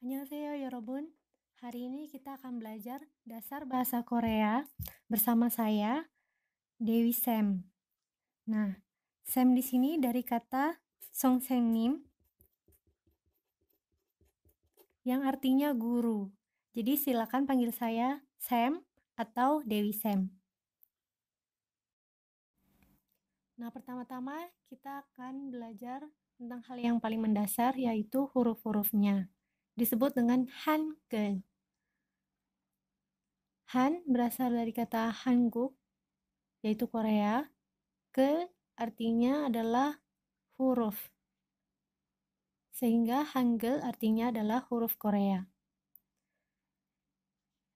Annyeonghaseyo yorobun. Hari ini kita akan belajar dasar bahasa Korea bersama saya Dewi Sam. Nah, Sam di sini dari kata Songsenim yang artinya guru. Jadi silakan panggil saya Sam atau Dewi Sam. Nah, pertama-tama kita akan belajar tentang hal yang paling mendasar yaitu huruf-hurufnya disebut dengan Hangul. Han berasal dari kata Hanguk, yaitu Korea. Ke artinya adalah huruf. Sehingga Hangul artinya adalah huruf Korea.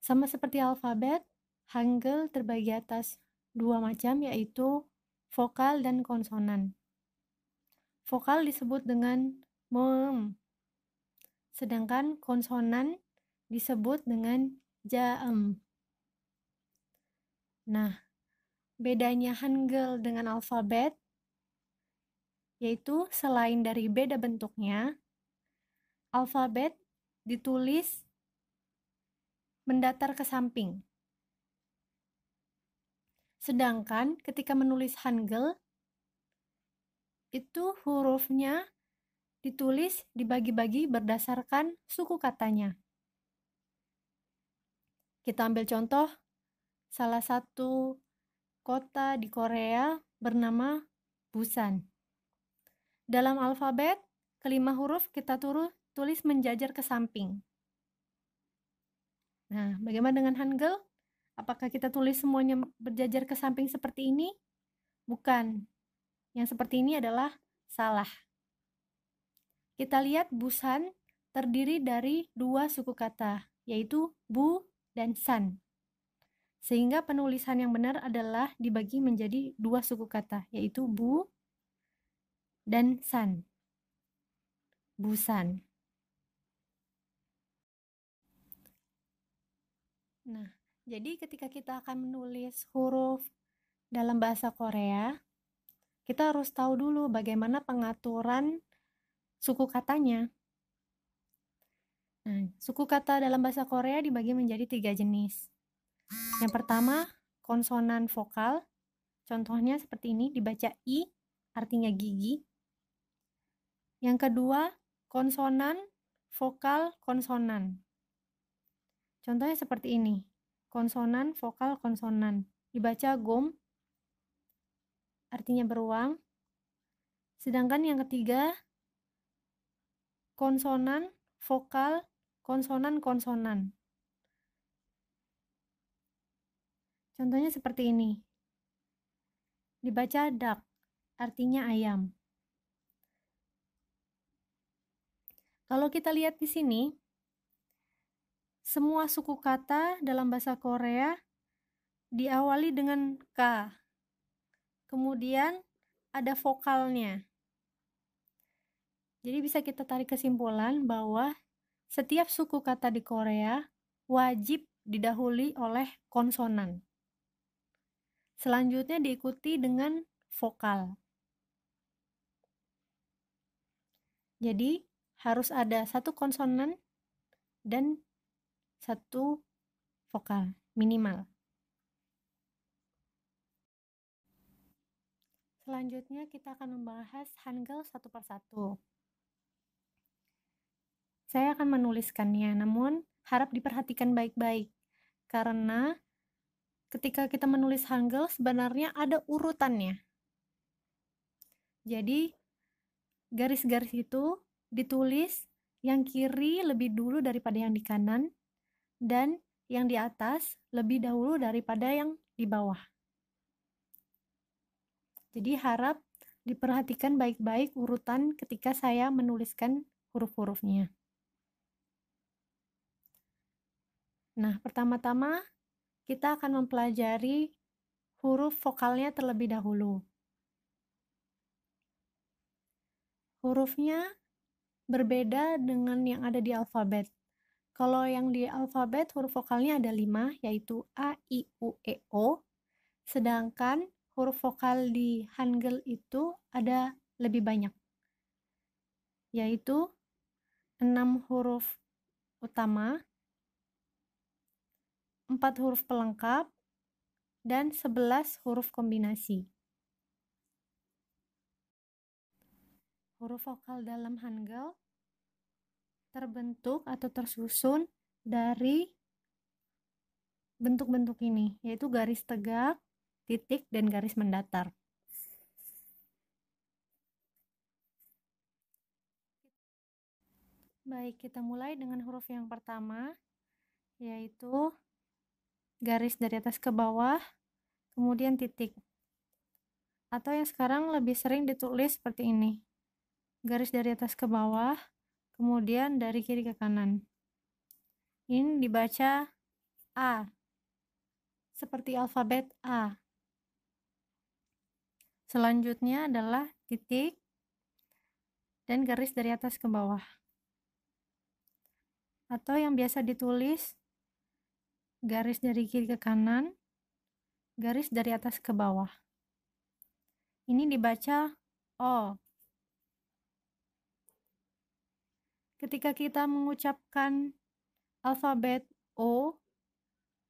Sama seperti alfabet, Hangul terbagi atas dua macam yaitu vokal dan konsonan. Vokal disebut dengan mem sedangkan konsonan disebut dengan jaem. Nah, bedanya Hangul dengan alfabet yaitu selain dari beda bentuknya, alfabet ditulis mendatar ke samping. Sedangkan ketika menulis Hangul, itu hurufnya ditulis dibagi-bagi berdasarkan suku katanya. Kita ambil contoh, salah satu kota di Korea bernama Busan. Dalam alfabet, kelima huruf kita turut tulis menjajar ke samping. Nah, bagaimana dengan Hangul? Apakah kita tulis semuanya berjajar ke samping seperti ini? Bukan. Yang seperti ini adalah salah. Kita lihat Busan terdiri dari dua suku kata, yaitu bu dan san. Sehingga penulisan yang benar adalah dibagi menjadi dua suku kata, yaitu bu dan san. Busan. Nah, jadi ketika kita akan menulis huruf dalam bahasa Korea, kita harus tahu dulu bagaimana pengaturan suku katanya. Nah, suku kata dalam bahasa Korea dibagi menjadi tiga jenis. Yang pertama, konsonan vokal. Contohnya seperti ini, dibaca I, artinya gigi. Yang kedua, konsonan, vokal, konsonan. Contohnya seperti ini, konsonan, vokal, konsonan. Dibaca gom, artinya beruang. Sedangkan yang ketiga, konsonan, vokal, konsonan-konsonan. Contohnya seperti ini. Dibaca duck, artinya ayam. Kalau kita lihat di sini, semua suku kata dalam bahasa Korea diawali dengan K. Kemudian ada vokalnya. Jadi bisa kita tarik kesimpulan bahwa setiap suku kata di Korea wajib didahului oleh konsonan. Selanjutnya diikuti dengan vokal. Jadi harus ada satu konsonan dan satu vokal minimal. Selanjutnya kita akan membahas Hangul satu persatu. Saya akan menuliskannya, namun harap diperhatikan baik-baik karena ketika kita menulis Hangul sebenarnya ada urutannya. Jadi garis-garis itu ditulis yang kiri lebih dulu daripada yang di kanan dan yang di atas lebih dahulu daripada yang di bawah. Jadi harap diperhatikan baik-baik urutan ketika saya menuliskan huruf-hurufnya. Nah, pertama-tama kita akan mempelajari huruf vokalnya terlebih dahulu. Hurufnya berbeda dengan yang ada di alfabet. Kalau yang di alfabet huruf vokalnya ada lima, yaitu A, I, U, E, O. Sedangkan huruf vokal di Hangul itu ada lebih banyak, yaitu enam huruf utama, 4 huruf pelengkap, dan 11 huruf kombinasi. Huruf vokal dalam Hangul terbentuk atau tersusun dari bentuk-bentuk ini, yaitu garis tegak, titik, dan garis mendatar. Baik, kita mulai dengan huruf yang pertama, yaitu garis dari atas ke bawah, kemudian titik. Atau yang sekarang lebih sering ditulis seperti ini. Garis dari atas ke bawah, kemudian dari kiri ke kanan. Ini dibaca A, seperti alfabet A. Selanjutnya adalah titik dan garis dari atas ke bawah atau yang biasa ditulis garis dari kiri ke kanan, garis dari atas ke bawah. Ini dibaca O. Ketika kita mengucapkan alfabet O,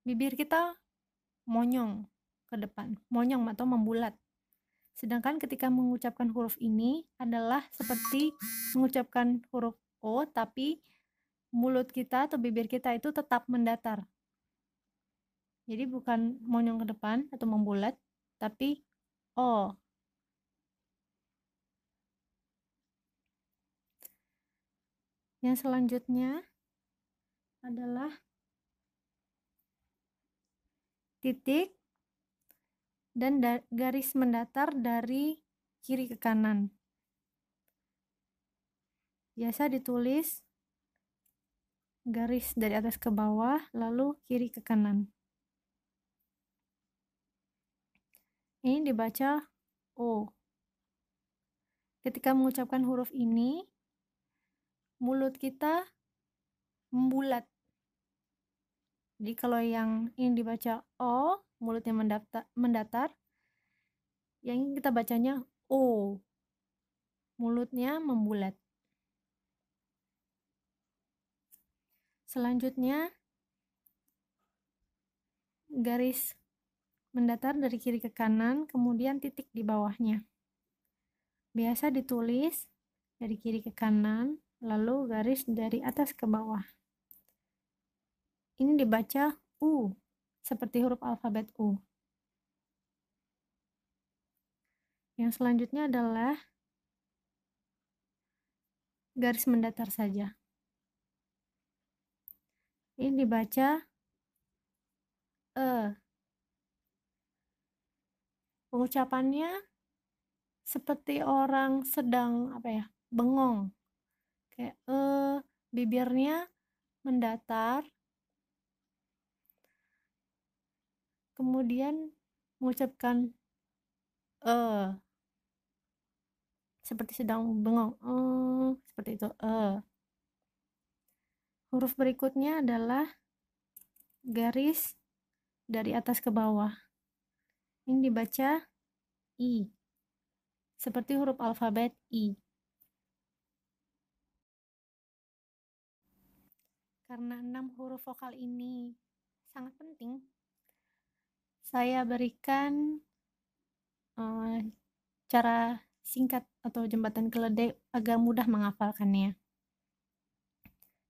bibir kita monyong ke depan, monyong atau membulat. Sedangkan ketika mengucapkan huruf ini adalah seperti mengucapkan huruf O tapi mulut kita atau bibir kita itu tetap mendatar. Jadi bukan monyong ke depan atau membulat, tapi O. Yang selanjutnya adalah titik dan garis mendatar dari kiri ke kanan. Biasa ditulis garis dari atas ke bawah, lalu kiri ke kanan. Ini dibaca O. Ketika mengucapkan huruf ini, mulut kita membulat. Jadi kalau yang ini dibaca O, mulutnya mendatar, yang ini kita bacanya O. Mulutnya membulat. Selanjutnya, garis mendatar dari kiri ke kanan, kemudian titik di bawahnya. Biasa ditulis dari kiri ke kanan, lalu garis dari atas ke bawah. Ini dibaca U, seperti huruf alfabet U. Yang selanjutnya adalah garis mendatar saja ini dibaca e pengucapannya seperti orang sedang apa ya bengong. Kayak e bibirnya mendatar. Kemudian mengucapkan e seperti sedang bengong eh seperti itu e Huruf berikutnya adalah garis dari atas ke bawah. Ini dibaca I. Seperti huruf alfabet I. Karena enam huruf vokal ini sangat penting, saya berikan uh, cara singkat atau jembatan keledai agar mudah menghafalkannya.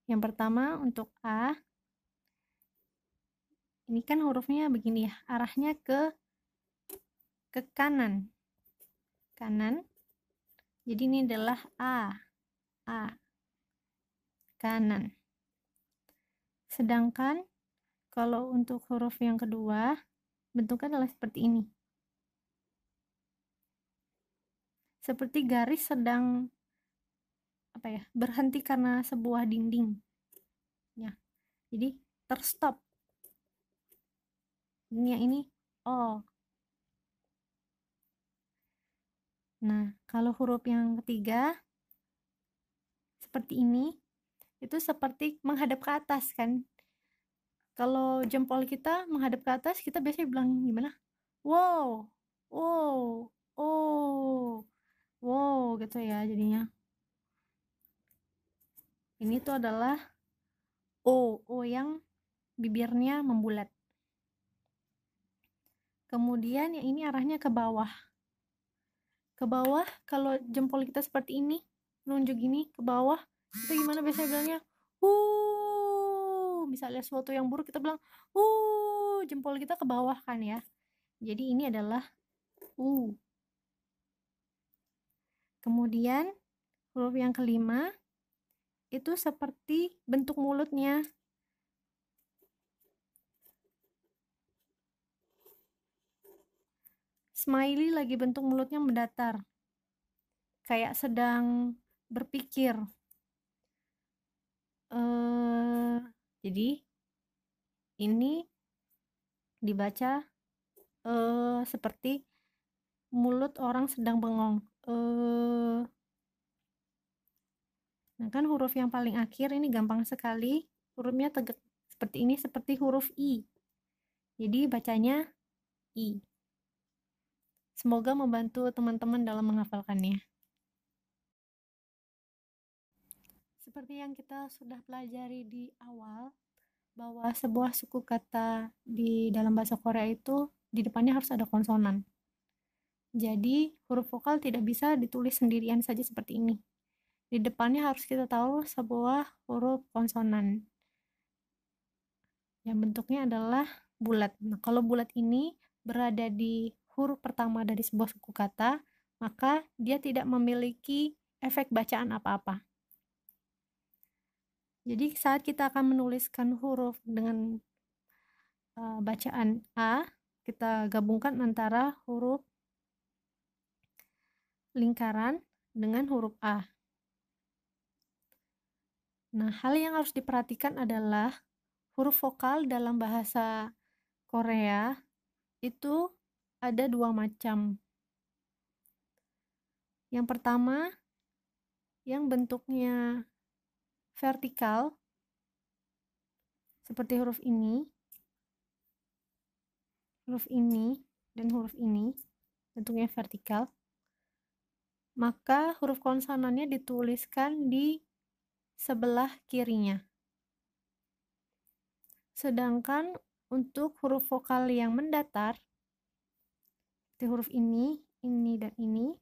Yang pertama untuk A, ini kan hurufnya begini ya, arahnya ke ke kanan. Kanan. Jadi ini adalah A. A. Kanan. Sedangkan kalau untuk huruf yang kedua, bentuknya adalah seperti ini. Seperti garis sedang apa ya berhenti karena sebuah dinding ya jadi terstop ini yang ini oh nah kalau huruf yang ketiga seperti ini itu seperti menghadap ke atas kan kalau jempol kita menghadap ke atas kita biasanya bilang gimana wow wow oh wow gitu ya jadinya ini tuh adalah O, O yang bibirnya membulat. Kemudian yang ini arahnya ke bawah. Ke bawah, kalau jempol kita seperti ini, nunjuk gini ke bawah, kita gimana biasanya bilangnya? Uh, misalnya sesuatu yang buruk kita bilang, uh, jempol kita ke bawah kan ya. Jadi ini adalah U. Kemudian huruf yang kelima itu seperti bentuk mulutnya. Smiley lagi bentuk mulutnya mendatar. Kayak sedang berpikir. Uh, jadi ini dibaca uh, seperti mulut orang sedang bengong. Uh, nah kan huruf yang paling akhir ini gampang sekali. Hurufnya tegak seperti ini seperti huruf I. Jadi bacanya I. Semoga membantu teman-teman dalam menghafalkannya. Seperti yang kita sudah pelajari di awal, bahwa sebuah suku kata di dalam bahasa Korea itu di depannya harus ada konsonan. Jadi, huruf vokal tidak bisa ditulis sendirian saja seperti ini. Di depannya harus kita tahu sebuah huruf konsonan. Yang bentuknya adalah bulat. Nah, kalau bulat ini berada di huruf pertama dari sebuah suku kata, maka dia tidak memiliki efek bacaan apa-apa. Jadi saat kita akan menuliskan huruf dengan uh, bacaan A, kita gabungkan antara huruf lingkaran dengan huruf A. Nah, hal yang harus diperhatikan adalah huruf vokal dalam bahasa Korea itu ada dua macam. Yang pertama, yang bentuknya vertikal, seperti huruf ini, huruf ini, dan huruf ini, bentuknya vertikal, maka huruf konsonannya dituliskan di sebelah kirinya. Sedangkan untuk huruf vokal yang mendatar, seperti huruf ini, ini, dan ini.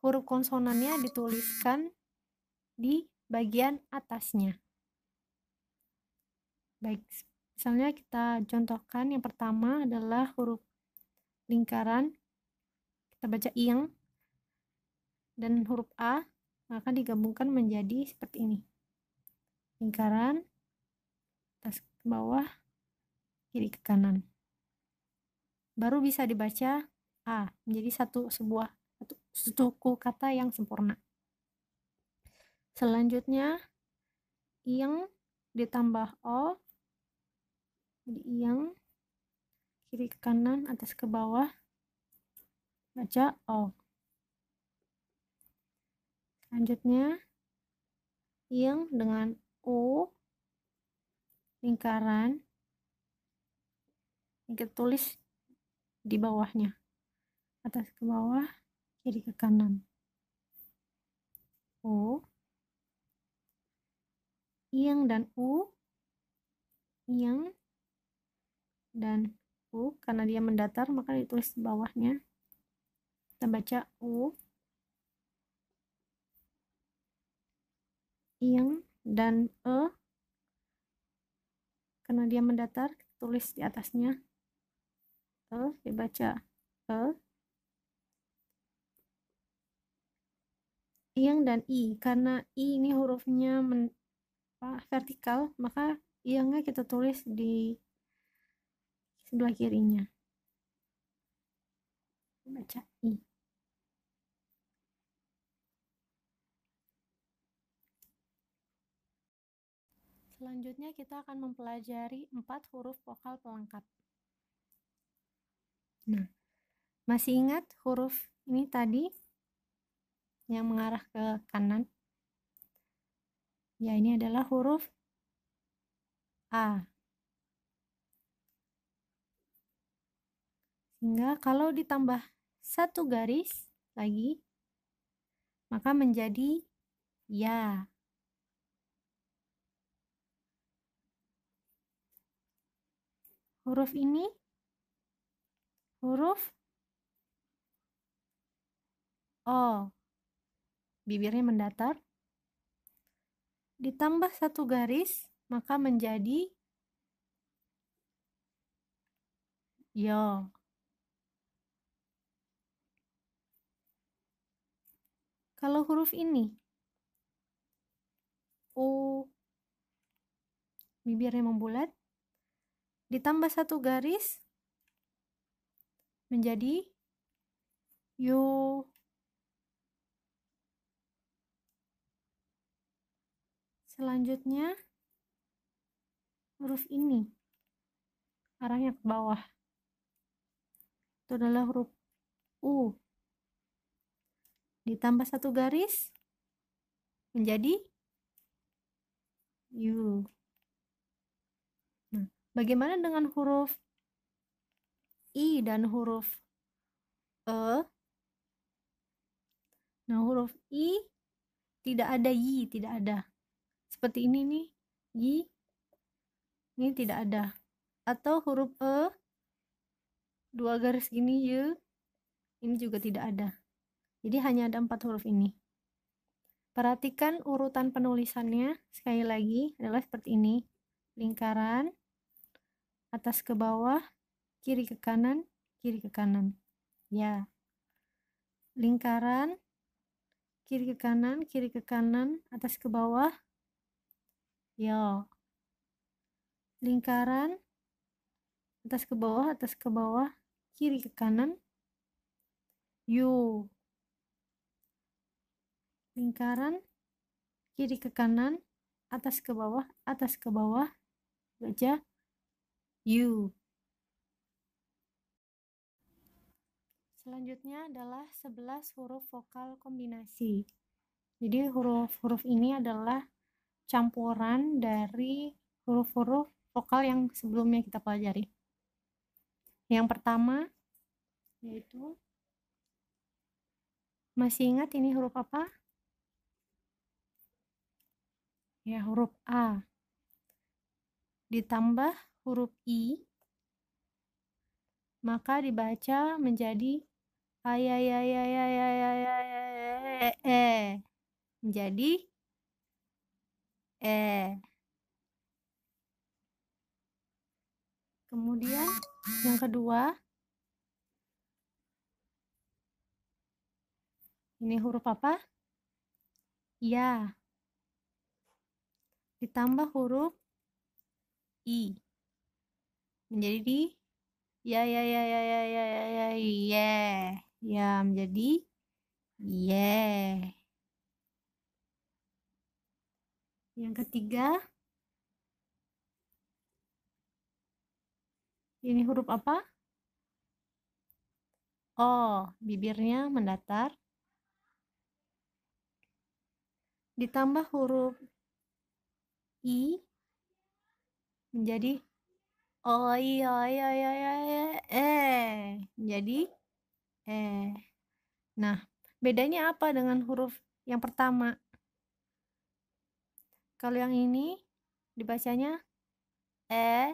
Huruf konsonannya dituliskan di bagian atasnya. Baik, misalnya kita contohkan yang pertama adalah huruf lingkaran. Kita baca ing dan huruf A maka digabungkan menjadi seperti ini. Lingkaran atas ke bawah, kiri ke kanan baru bisa dibaca A menjadi satu sebuah satu suku kata yang sempurna. Selanjutnya yang ditambah O jadi yang kiri ke kanan atas ke bawah baca O. Selanjutnya yang dengan U lingkaran kita tulis di bawahnya. Atas ke bawah kiri ke kanan. O yang dan U. Yang dan U. Karena dia mendatar maka ditulis di bawahnya. Kita baca U. Yang dan E. Karena dia mendatar tulis di atasnya e dibaca. E yang dan i. Karena i ini hurufnya men, apa, vertikal maka iangnya kita tulis di sebelah kirinya. Baca i. Selanjutnya kita akan mempelajari empat huruf vokal pelengkap. Nah, masih ingat huruf ini tadi yang mengarah ke kanan? Ya, ini adalah huruf A. Sehingga kalau ditambah satu garis lagi, maka menjadi ya. Huruf ini huruf O. Bibirnya mendatar. Ditambah satu garis, maka menjadi Yo. Kalau huruf ini, U, bibirnya membulat, ditambah satu garis, menjadi Yu. Selanjutnya, huruf ini, arahnya ke bawah. Itu adalah huruf U ditambah satu garis menjadi U. Nah, bagaimana dengan huruf I dan huruf E? Nah, huruf I tidak ada Y, tidak ada. Seperti ini nih, Y, ini tidak ada. Atau huruf E, dua garis gini Y, ini juga tidak ada. Jadi hanya ada empat huruf ini. Perhatikan urutan penulisannya, sekali lagi adalah seperti ini. Lingkaran, atas ke bawah, kiri ke kanan, kiri ke kanan. Ya. Lingkaran, kiri ke kanan, kiri ke kanan, atas ke bawah. Ya. Lingkaran, atas ke bawah, atas ke bawah, kiri ke kanan. You lingkaran kiri ke kanan atas ke bawah atas ke bawah baca U selanjutnya adalah 11 huruf vokal kombinasi. Jadi huruf-huruf ini adalah campuran dari huruf-huruf vokal yang sebelumnya kita pelajari. Yang pertama yaitu masih ingat ini huruf apa? ya huruf A. Ditambah huruf I maka dibaca menjadi e menjadi e kemudian yang kedua ini huruf apa ya ditambah huruf i menjadi di ya ya ya ya ya ya ya ya ya ya menjadi ye yeah. yang ketiga ini huruf apa Oh, bibirnya mendatar ditambah huruf i menjadi oh oi oi oi, oi, oi. eh menjadi eh nah bedanya apa dengan huruf yang pertama kalau yang ini dibacanya e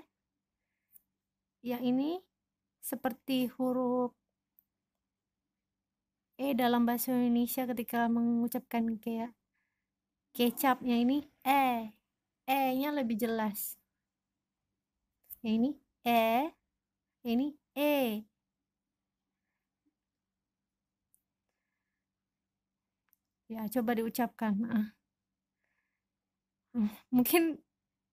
yang ini seperti huruf e dalam bahasa Indonesia ketika mengucapkan kayak kecapnya ini e E-nya lebih jelas. Ini E, ini E. Ya, coba diucapkan. Nah. Mungkin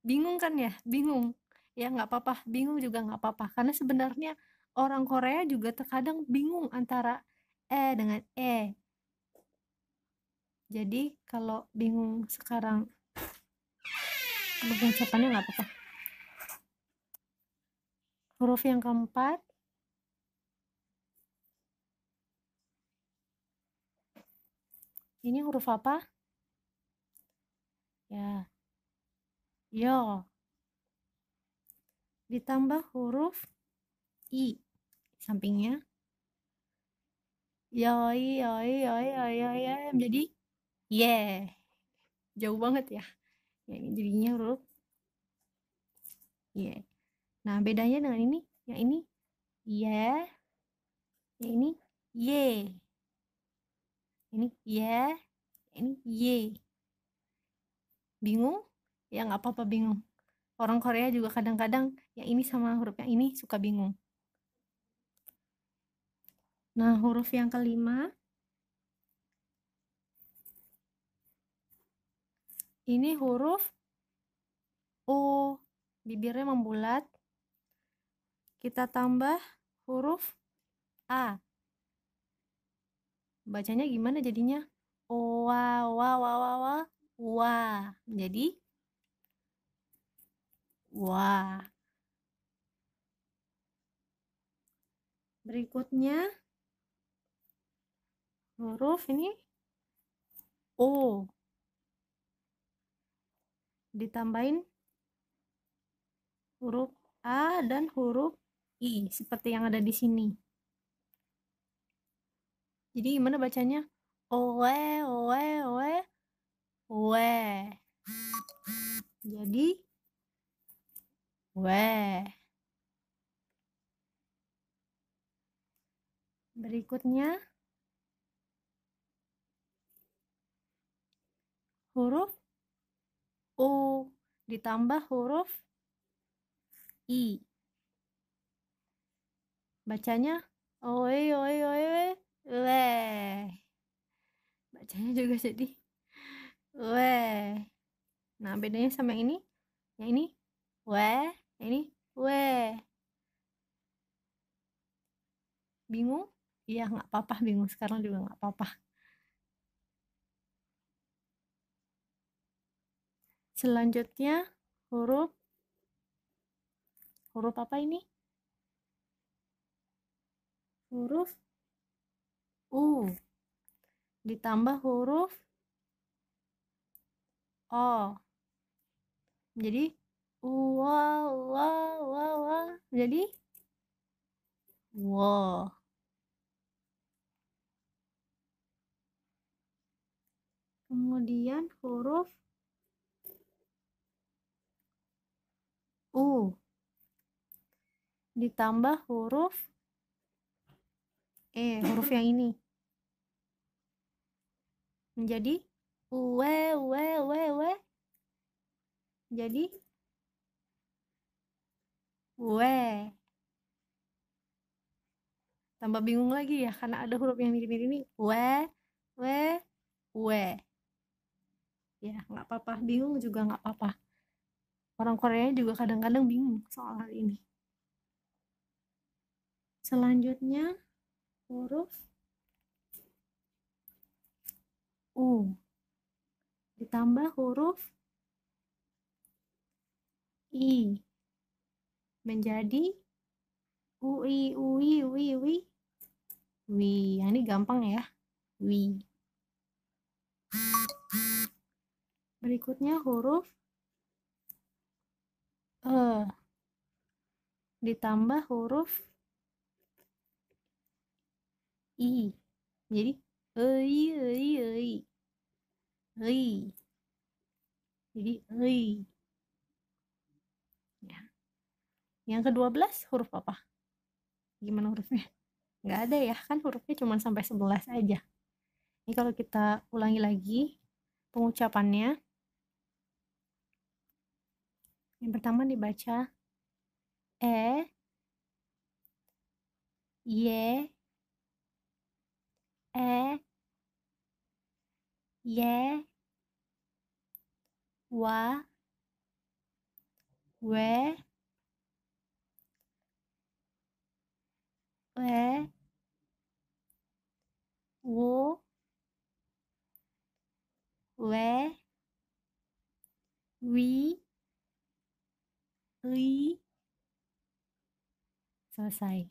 bingung kan ya? Bingung. Ya, nggak apa-apa. Bingung juga nggak apa-apa. Karena sebenarnya orang Korea juga terkadang bingung antara E dengan E. Jadi, kalau bingung sekarang pengucapannya nggak apa-apa huruf yang keempat ini huruf apa? Ya. Yo. Ditambah huruf i sampingnya. Yoi yoi yoi yoi yoi menjadi yeah jauh banget ya. Ya jadinya huruf Y Nah, bedanya dengan ini, yang ini ye, yang ini ye. Ini ye, ini ye. Bingung? Ya nggak apa-apa bingung. Orang Korea juga kadang-kadang yang ini sama huruf yang ini suka bingung. Nah, huruf yang kelima ini huruf O, bibirnya membulat. Kita tambah huruf A. Bacanya gimana jadinya? Wa, wa, wa, wa, wa, wa. Jadi, wa. Berikutnya, huruf ini O ditambahin huruf A dan huruf I seperti yang ada di sini. Jadi gimana bacanya? Owe, owe, owe, we. Jadi we. Berikutnya huruf U ditambah huruf I. Bacanya oi oi oi we. Bacanya juga jadi we. Nah, bedanya sama ini. Yang ini we, yang ini we. Bingung? Iya, nggak apa-apa bingung sekarang juga nggak apa-apa. Selanjutnya huruf huruf apa ini? Huruf U ditambah huruf O. Jadi wa wa wa wa jadi wo. Kemudian huruf U ditambah huruf E, huruf yang ini. Menjadi uwe, uwe, uwe, uwe. Jadi uwe. Tambah bingung lagi ya, karena ada huruf yang mirip-mirip ini. We, we, we. Ya, nggak apa-apa. Bingung juga nggak apa-apa orang Korea juga kadang-kadang bingung soal hal ini selanjutnya huruf U. Ditambah huruf I. Menjadi UI UI UI UI wi ini gampang ya. Wi berikutnya huruf e. Ditambah huruf i. Jadi ei ei ei ei jadi ei ya. Yang kedua belas huruf apa? Gimana hurufnya? Nggak ada ya kan hurufnya cuma sampai sebelas aja. Ini kalau kita ulangi lagi pengucapannya. Yang pertama dibaca E, Y, E, Y, Wa, We, We, Wo, We, Wi, Ui. Selesai.